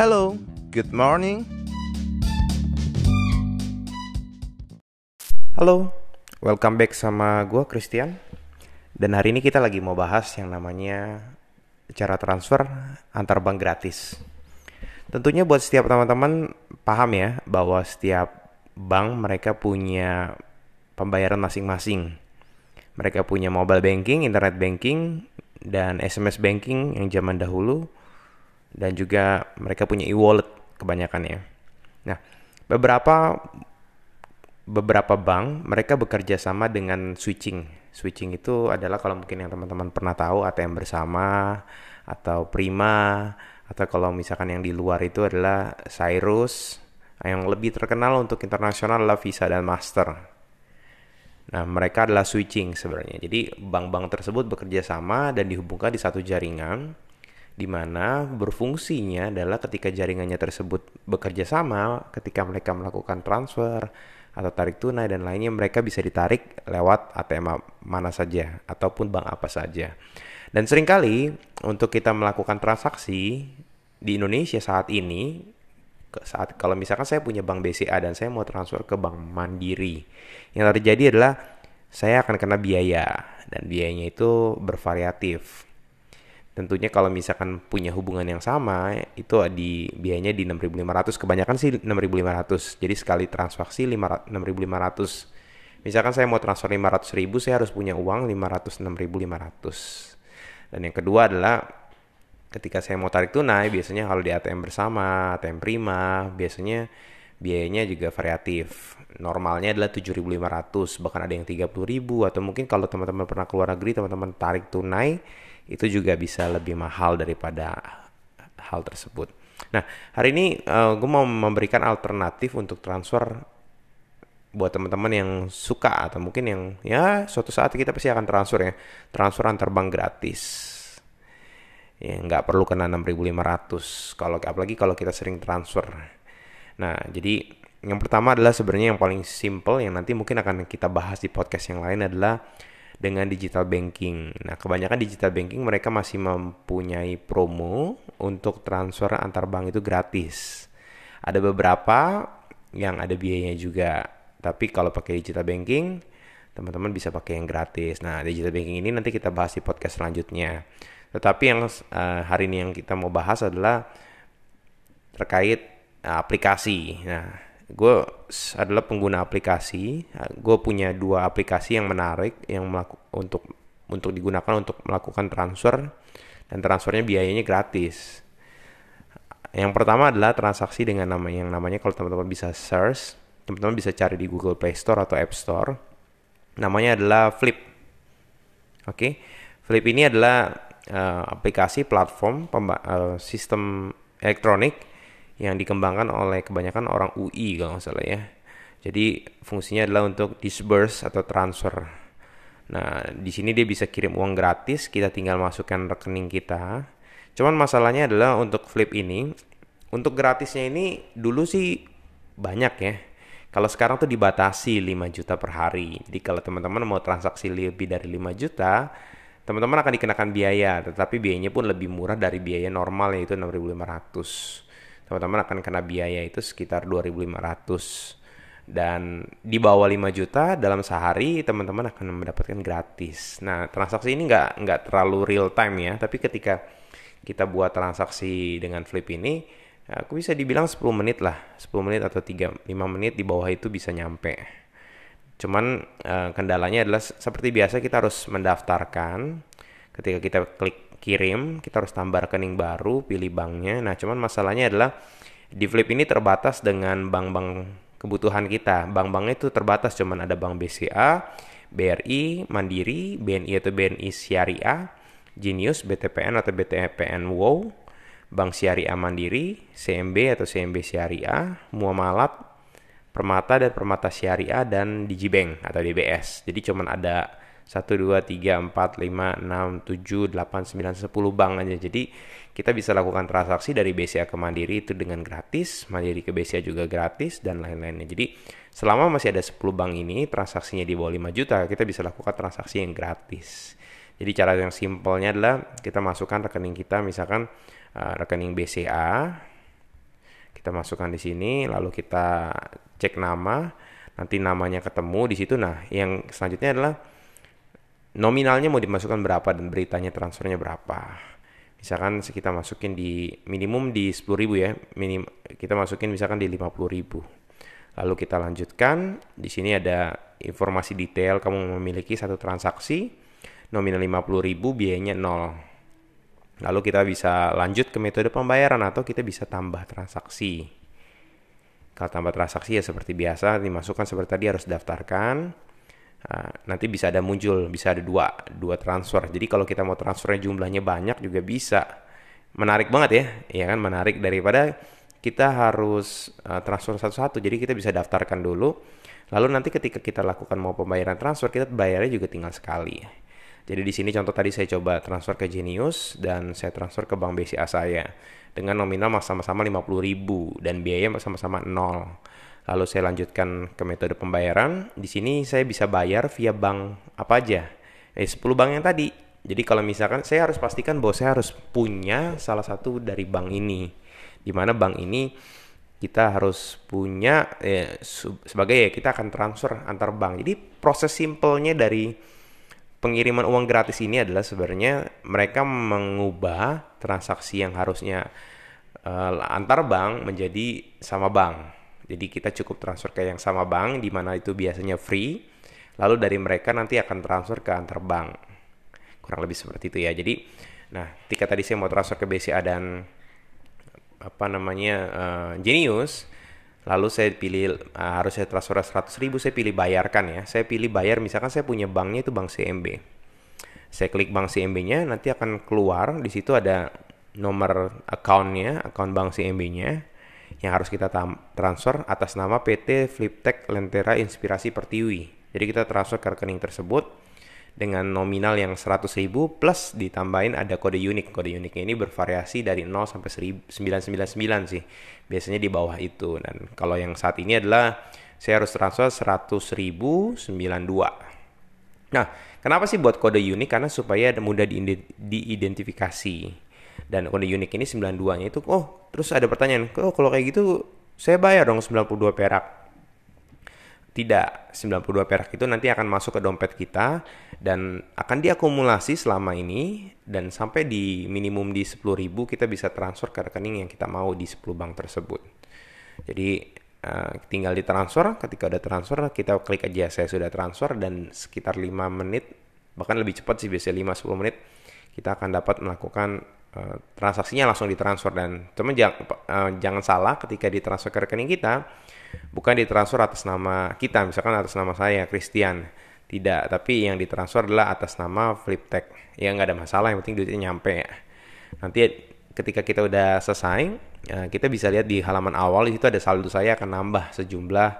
Hello, good morning. Halo, welcome back sama gue Christian. Dan hari ini kita lagi mau bahas yang namanya cara transfer antar bank gratis. Tentunya buat setiap teman-teman paham ya bahwa setiap bank mereka punya pembayaran masing-masing. Mereka punya mobile banking, internet banking, dan SMS banking yang zaman dahulu dan juga mereka punya e-wallet kebanyakan ya. Nah, beberapa beberapa bank mereka bekerja sama dengan switching. Switching itu adalah kalau mungkin yang teman-teman pernah tahu ATM bersama atau Prima atau kalau misalkan yang di luar itu adalah Cyrus yang lebih terkenal untuk internasional adalah Visa dan Master. Nah, mereka adalah switching sebenarnya. Jadi bank-bank tersebut bekerja sama dan dihubungkan di satu jaringan di mana berfungsinya adalah ketika jaringannya tersebut bekerja sama, ketika mereka melakukan transfer atau tarik tunai dan lainnya mereka bisa ditarik lewat ATM mana saja ataupun bank apa saja. Dan sering kali untuk kita melakukan transaksi di Indonesia saat ini saat kalau misalkan saya punya bank BCA dan saya mau transfer ke bank Mandiri, yang terjadi adalah saya akan kena biaya dan biayanya itu bervariatif tentunya kalau misalkan punya hubungan yang sama itu di biayanya di 6.500 kebanyakan sih 6.500 jadi sekali transaksi 6.500 misalkan saya mau transfer 500.000 saya harus punya uang 500 6.500 dan yang kedua adalah ketika saya mau tarik tunai biasanya kalau di ATM bersama ATM prima biasanya biayanya juga variatif. Normalnya adalah 7.500 bahkan ada yang 30.000 atau mungkin kalau teman-teman pernah keluar negeri teman-teman tarik tunai itu juga bisa lebih mahal daripada hal tersebut. Nah, hari ini uh, eh, gue mau memberikan alternatif untuk transfer buat teman-teman yang suka atau mungkin yang ya suatu saat kita pasti akan transfer ya, transfer antar bank gratis. Ya nggak perlu kena 6.500 kalau apalagi kalau kita sering transfer. Nah, jadi yang pertama adalah sebenarnya yang paling simple yang nanti mungkin akan kita bahas di podcast yang lain adalah dengan digital banking. Nah, kebanyakan digital banking mereka masih mempunyai promo untuk transfer antar bank itu gratis. Ada beberapa yang ada biayanya juga. Tapi kalau pakai digital banking, teman-teman bisa pakai yang gratis. Nah, digital banking ini nanti kita bahas di podcast selanjutnya. Tetapi yang uh, hari ini yang kita mau bahas adalah terkait uh, aplikasi. Nah, gue adalah pengguna aplikasi. Gue punya dua aplikasi yang menarik yang melaku, untuk untuk digunakan untuk melakukan transfer dan transfernya biayanya gratis. Yang pertama adalah transaksi dengan nama yang namanya kalau teman-teman bisa search, teman-teman bisa cari di Google Play Store atau App Store. Namanya adalah Flip. Oke, okay? Flip ini adalah uh, aplikasi platform uh, sistem elektronik yang dikembangkan oleh kebanyakan orang UI kalau nggak salah ya. Jadi fungsinya adalah untuk disburse atau transfer. Nah, di sini dia bisa kirim uang gratis, kita tinggal masukkan rekening kita. Cuman masalahnya adalah untuk flip ini, untuk gratisnya ini dulu sih banyak ya. Kalau sekarang tuh dibatasi 5 juta per hari. Jadi kalau teman-teman mau transaksi lebih dari 5 juta, teman-teman akan dikenakan biaya, tetapi biayanya pun lebih murah dari biaya normal yaitu 6.500 teman-teman akan kena biaya itu sekitar 2.500 dan di bawah 5 juta dalam sehari teman-teman akan mendapatkan gratis. Nah transaksi ini nggak nggak terlalu real time ya, tapi ketika kita buat transaksi dengan Flip ini, aku bisa dibilang 10 menit lah, 10 menit atau 3 5 menit di bawah itu bisa nyampe. Cuman uh, kendalanya adalah seperti biasa kita harus mendaftarkan ketika kita klik kirim, kita harus tambah rekening baru, pilih banknya. Nah, cuman masalahnya adalah di Flip ini terbatas dengan bank-bank kebutuhan kita. Bank-banknya itu terbatas, cuman ada bank BCA, BRI, Mandiri, BNI atau BNI Syariah, Genius, BTPN atau BTPN Wow, Bank Syariah Mandiri, CMB atau CMB Syariah, Muamalat, Permata dan Permata Syariah dan Digibank atau DBS. Jadi cuman ada 1, 2, 3, 4, 5, 6, 7, 8, 9, 10 bank aja. Jadi kita bisa lakukan transaksi dari BCA ke Mandiri itu dengan gratis, Mandiri ke BCA juga gratis, dan lain-lainnya. Jadi selama masih ada 10 bank ini, transaksinya di bawah 5 juta, kita bisa lakukan transaksi yang gratis. Jadi cara yang simpelnya adalah kita masukkan rekening kita, misalkan uh, rekening BCA, Kita masukkan di sini, lalu kita cek nama, nanti namanya ketemu di situ. Nah, yang selanjutnya adalah nominalnya mau dimasukkan berapa dan beritanya transfernya berapa. Misalkan kita masukin di minimum di 10.000 ya, minim kita masukin misalkan di 50.000. Lalu kita lanjutkan, di sini ada informasi detail kamu memiliki satu transaksi nominal 50.000 biayanya 0. Lalu kita bisa lanjut ke metode pembayaran atau kita bisa tambah transaksi. Kalau tambah transaksi ya seperti biasa dimasukkan seperti tadi harus daftarkan. Nah, nanti bisa ada muncul, bisa ada dua, dua transfer. Jadi kalau kita mau transfernya jumlahnya banyak juga bisa. Menarik banget ya, ya kan menarik daripada kita harus uh, transfer satu-satu. Jadi kita bisa daftarkan dulu. Lalu nanti ketika kita lakukan mau pembayaran transfer, kita bayarnya juga tinggal sekali. Jadi di sini contoh tadi saya coba transfer ke Genius dan saya transfer ke Bank BCA saya dengan nominal sama-sama 50.000 dan biaya sama-sama 0. Lalu saya lanjutkan ke metode pembayaran. Di sini saya bisa bayar via bank apa aja. Eh 10 bank yang tadi. Jadi kalau misalkan saya harus pastikan bahwa saya harus punya salah satu dari bank ini. Di mana bank ini kita harus punya eh, sebagai ya kita akan transfer antar bank. Jadi proses simpelnya dari pengiriman uang gratis ini adalah sebenarnya mereka mengubah transaksi yang harusnya uh, antar bank menjadi sama bank. Jadi kita cukup transfer ke yang sama bank di mana itu biasanya free. Lalu dari mereka nanti akan transfer ke antar bank. Kurang lebih seperti itu ya. Jadi nah, ketika tadi saya mau transfer ke BCA dan apa namanya uh, Genius, lalu saya pilih uh, harus saya transfer 100 ribu saya pilih bayarkan ya saya pilih bayar misalkan saya punya banknya itu bank CMB saya klik bank CMB nya nanti akan keluar di situ ada nomor accountnya account bank CMB nya yang harus kita transfer atas nama PT Fliptech Lentera Inspirasi Pertiwi jadi kita transfer ke rekening tersebut dengan nominal yang 100.000 plus ditambahin ada kode unik. Kode uniknya ini bervariasi dari 0 sampai 999 sih. Biasanya di bawah itu. Dan kalau yang saat ini adalah saya harus transfer 100.092. Nah, kenapa sih buat kode unik? Karena supaya mudah diidentifikasi. Dan kode unik ini 92-nya itu, oh terus ada pertanyaan, oh kalau kayak gitu saya bayar dong 92 perak tidak, 92 perak itu nanti akan masuk ke dompet kita dan akan diakumulasi selama ini dan sampai di minimum di 10.000 kita bisa transfer ke rekening yang kita mau di 10 bank tersebut. Jadi uh, tinggal ditransfer, ketika udah transfer kita klik aja saya sudah transfer dan sekitar 5 menit bahkan lebih cepat sih biasanya 5-10 menit kita akan dapat melakukan uh, transaksinya langsung ditransfer dan teman jangan, uh, jangan salah ketika ditransfer ke rekening kita bukan ditransfer atas nama kita misalkan atas nama saya Christian. Tidak tapi yang ditransfer adalah atas nama Fliptech. Ya nggak ada masalah yang penting duitnya nyampe. Nanti ketika kita udah selesai ya, kita bisa lihat di halaman awal itu ada saldo saya akan nambah sejumlah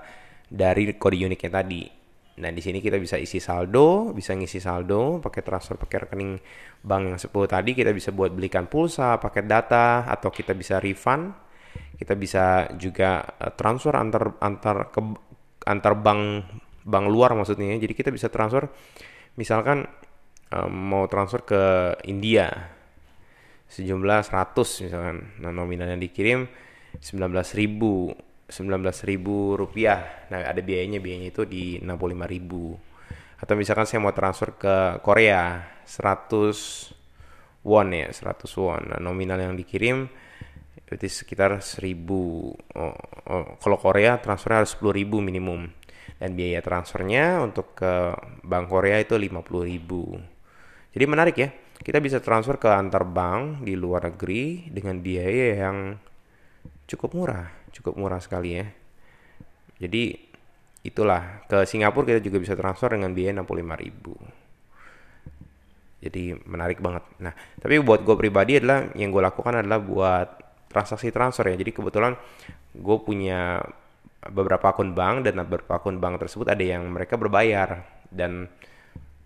dari kode uniknya tadi Nah, di sini kita bisa isi saldo, bisa ngisi saldo, pakai transfer pakai rekening bank yang 10 tadi, kita bisa buat belikan pulsa, paket data, atau kita bisa refund. Kita bisa juga eh, transfer antar antar ke antar bank bank luar maksudnya. Jadi kita bisa transfer misalkan um, mau transfer ke India sejumlah 100 misalkan. Nah nominal yang dikirim 19.000 19.000 rupiah. Nah ada biayanya biayanya itu di 65.000 atau misalkan saya mau transfer ke Korea 100 won ya 100 won. Nah, nominal yang dikirim berarti sekitar 1000 oh, oh, kalau Korea transfernya harus 10.000 minimum. Dan biaya transfernya untuk ke Bank Korea itu 50.000 jadi menarik ya kita bisa transfer ke antar bank di luar negeri dengan biaya yang cukup murah cukup murah sekali ya. Jadi itulah. Ke Singapura kita juga bisa transfer dengan biaya 65.000 jadi menarik banget. Nah tapi buat gue pribadi adalah yang gue lakukan adalah buat transaksi transfer ya. Jadi kebetulan gue punya beberapa akun bank dan beberapa akun bank tersebut ada yang mereka berbayar. Dan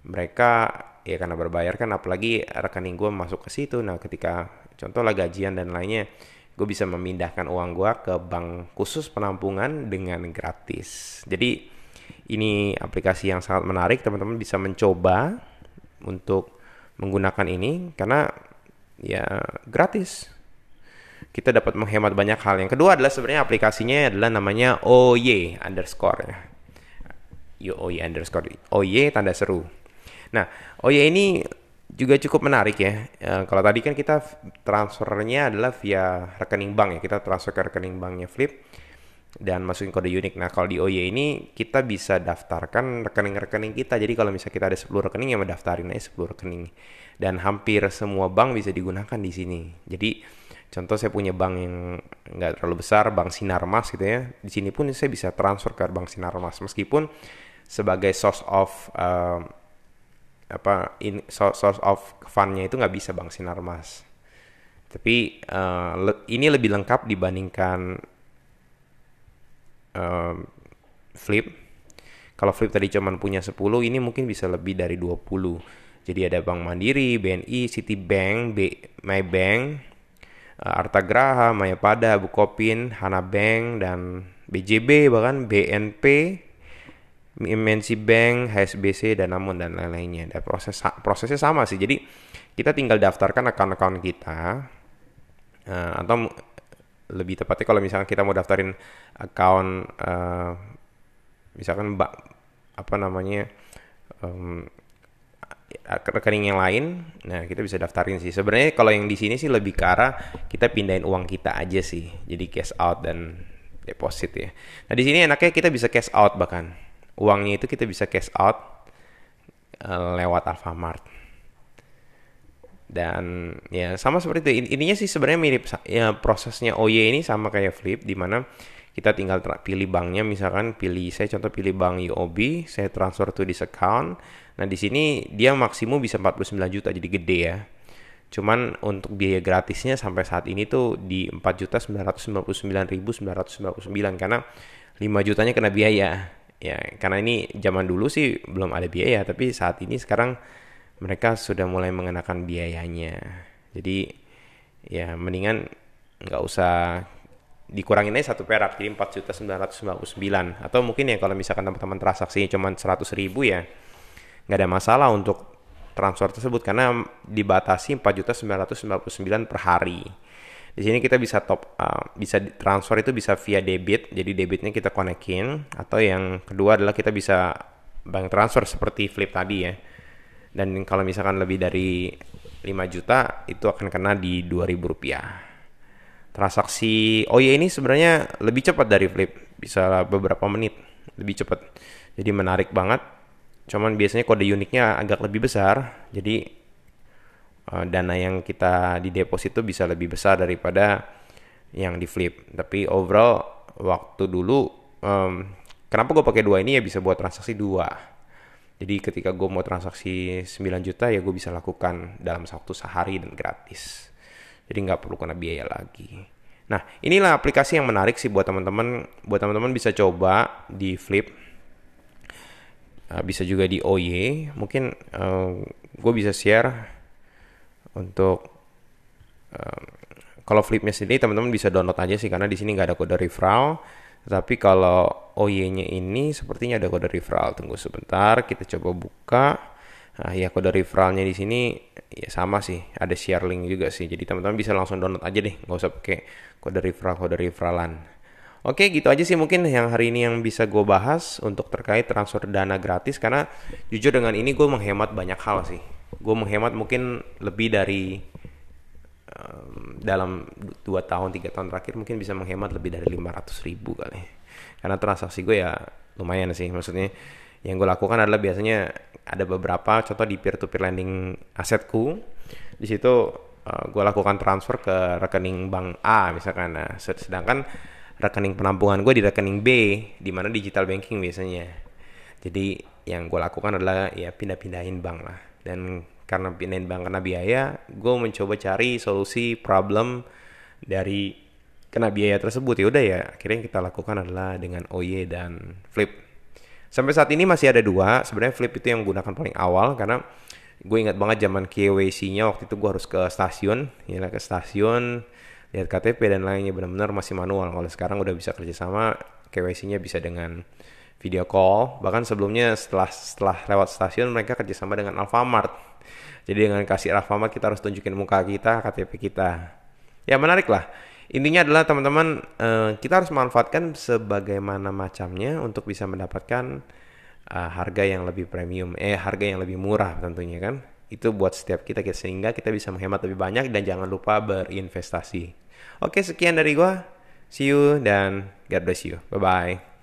mereka ya karena berbayar kan apalagi rekening gue masuk ke situ. Nah ketika contoh lah gajian dan lainnya gue bisa memindahkan uang gue ke bank khusus penampungan dengan gratis. Jadi ini aplikasi yang sangat menarik teman-teman bisa mencoba untuk menggunakan ini karena ya gratis kita dapat menghemat banyak hal. Yang kedua adalah sebenarnya aplikasinya adalah namanya OY underscore ya. OY underscore OY tanda seru. Nah, OY ini juga cukup menarik ya. E, kalau tadi kan kita transfernya adalah via rekening bank ya. Kita transfer ke rekening banknya Flip dan masukin kode unik. Nah, kalau di OY ini kita bisa daftarkan rekening-rekening kita. Jadi kalau misalnya kita ada 10 rekening yang mendaftarin aja 10 rekening. Dan hampir semua bank bisa digunakan di sini. Jadi contoh saya punya bank yang nggak terlalu besar, Bank Sinarmas gitu ya. Di sini pun saya bisa transfer ke Bank Sinarmas meskipun sebagai source of uh, apa in, source of fundnya itu nggak bisa Bank Sinarmas. Tapi uh, le, ini lebih lengkap dibandingkan uh, Flip. Kalau Flip tadi cuma punya 10, ini mungkin bisa lebih dari 20. Jadi ada Bank Mandiri, BNI, Citibank, B, Maybank, uh, Arta Graha, Mayapada, Bukopin, Hana Bank, dan BJB, bahkan BNP, MNC Bank, HSBC dan namun dan lain-lainnya. Dan proses prosesnya sama sih. Jadi kita tinggal daftarkan akun-akun kita uh, atau lebih tepatnya kalau misalkan kita mau daftarin akun uh, misalkan mbak apa namanya um, rekening yang lain, nah kita bisa daftarin sih. Sebenarnya kalau yang di sini sih lebih ke arah kita pindahin uang kita aja sih, jadi cash out dan deposit ya. Nah di sini enaknya kita bisa cash out bahkan uangnya itu kita bisa cash out uh, lewat Alfamart. Dan ya sama seperti itu. Intinya sih sebenarnya mirip ya prosesnya OY ini sama kayak Flip di mana kita tinggal pilih banknya. Misalkan pilih saya contoh pilih bank UOB saya transfer to this account. Nah di sini dia maksimum bisa 49 juta jadi gede ya. Cuman untuk biaya gratisnya sampai saat ini tuh di 4.999.999 karena 5 jutanya kena biaya ya karena ini zaman dulu sih belum ada biaya tapi saat ini sekarang mereka sudah mulai mengenakan biayanya. Jadi ya mendingan nggak usah dikurangin aja satu perak jadi 4 juta 999 atau mungkin ya kalau misalkan teman-teman transaksinya cuma 100 ribu ya nggak ada masalah untuk transfer tersebut karena dibatasi 4 juta 999 per hari di sini kita bisa top uh, bisa transfer itu bisa via debit, jadi debitnya kita konekin atau yang kedua adalah kita bisa bank transfer seperti Flip tadi ya. Dan kalau misalkan lebih dari 5 juta itu akan kena di 2000 rupiah. Transaksi oh ya ini sebenarnya lebih cepat dari Flip, bisa beberapa menit lebih cepat. Jadi menarik banget. Cuman biasanya kode uniknya agak lebih besar. Jadi uh, dana yang kita di deposit itu bisa lebih besar daripada yang di flip. Tapi overall waktu dulu um, kenapa gue pakai dua ini ya bisa buat transaksi dua. Jadi ketika gue mau transaksi 9 juta ya gue bisa lakukan dalam waktu sehari dan gratis. Jadi nggak perlu kena biaya lagi. Nah inilah aplikasi yang menarik sih buat teman-teman. Buat teman-teman bisa coba di Flip. Uh, bisa juga di OY. Mungkin uh, gue bisa share untuk um, kalau flipnya sendiri teman-teman bisa download aja sih karena di sini nggak ada kode referral. Tapi kalau OY-nya ini sepertinya ada kode referral. Tunggu sebentar kita coba buka. Nah ya kode referralnya di sini ya sama sih ada share link juga sih. Jadi teman-teman bisa langsung download aja deh nggak usah pakai kode referral kode referalan Oke gitu aja sih mungkin yang hari ini yang bisa gue bahas untuk terkait transfer dana gratis. Karena jujur dengan ini gue menghemat banyak hal sih gue menghemat mungkin lebih dari um, dalam 2 tahun tiga tahun terakhir mungkin bisa menghemat lebih dari 500 ribu kali. Karena transaksi gue ya lumayan sih. Maksudnya yang gue lakukan adalah biasanya ada beberapa contoh di peer to peer lending asetku di situ uh, gue lakukan transfer ke rekening bank A misalkan. Nah sedangkan rekening penampungan gue di rekening B di mana digital banking biasanya. Jadi yang gue lakukan adalah ya pindah-pindahin bank lah dan karena pindahin bank kena biaya gue mencoba cari solusi problem dari kena biaya tersebut. Ya udah ya akhirnya yang kita lakukan adalah dengan OY dan Flip. Sampai saat ini masih ada dua. Sebenarnya Flip itu yang gunakan paling awal karena gue ingat banget zaman KYC-nya waktu itu gue harus ke stasiun. Ya ke stasiun lihat KTP dan lainnya benar-benar masih manual. Kalau sekarang udah bisa kerjasama KYC-nya bisa dengan video call bahkan sebelumnya setelah setelah lewat stasiun mereka kerjasama dengan Alfamart jadi dengan kasih Alfamart kita harus tunjukin muka kita KTP kita ya menarik lah Intinya adalah teman-teman eh, kita harus manfaatkan sebagaimana macamnya untuk bisa mendapatkan uh, harga yang lebih premium, eh harga yang lebih murah tentunya kan. Itu buat setiap kita sehingga kita bisa menghemat lebih banyak dan jangan lupa berinvestasi. Oke, sekian dari gua. See you dan God bless you. Bye bye.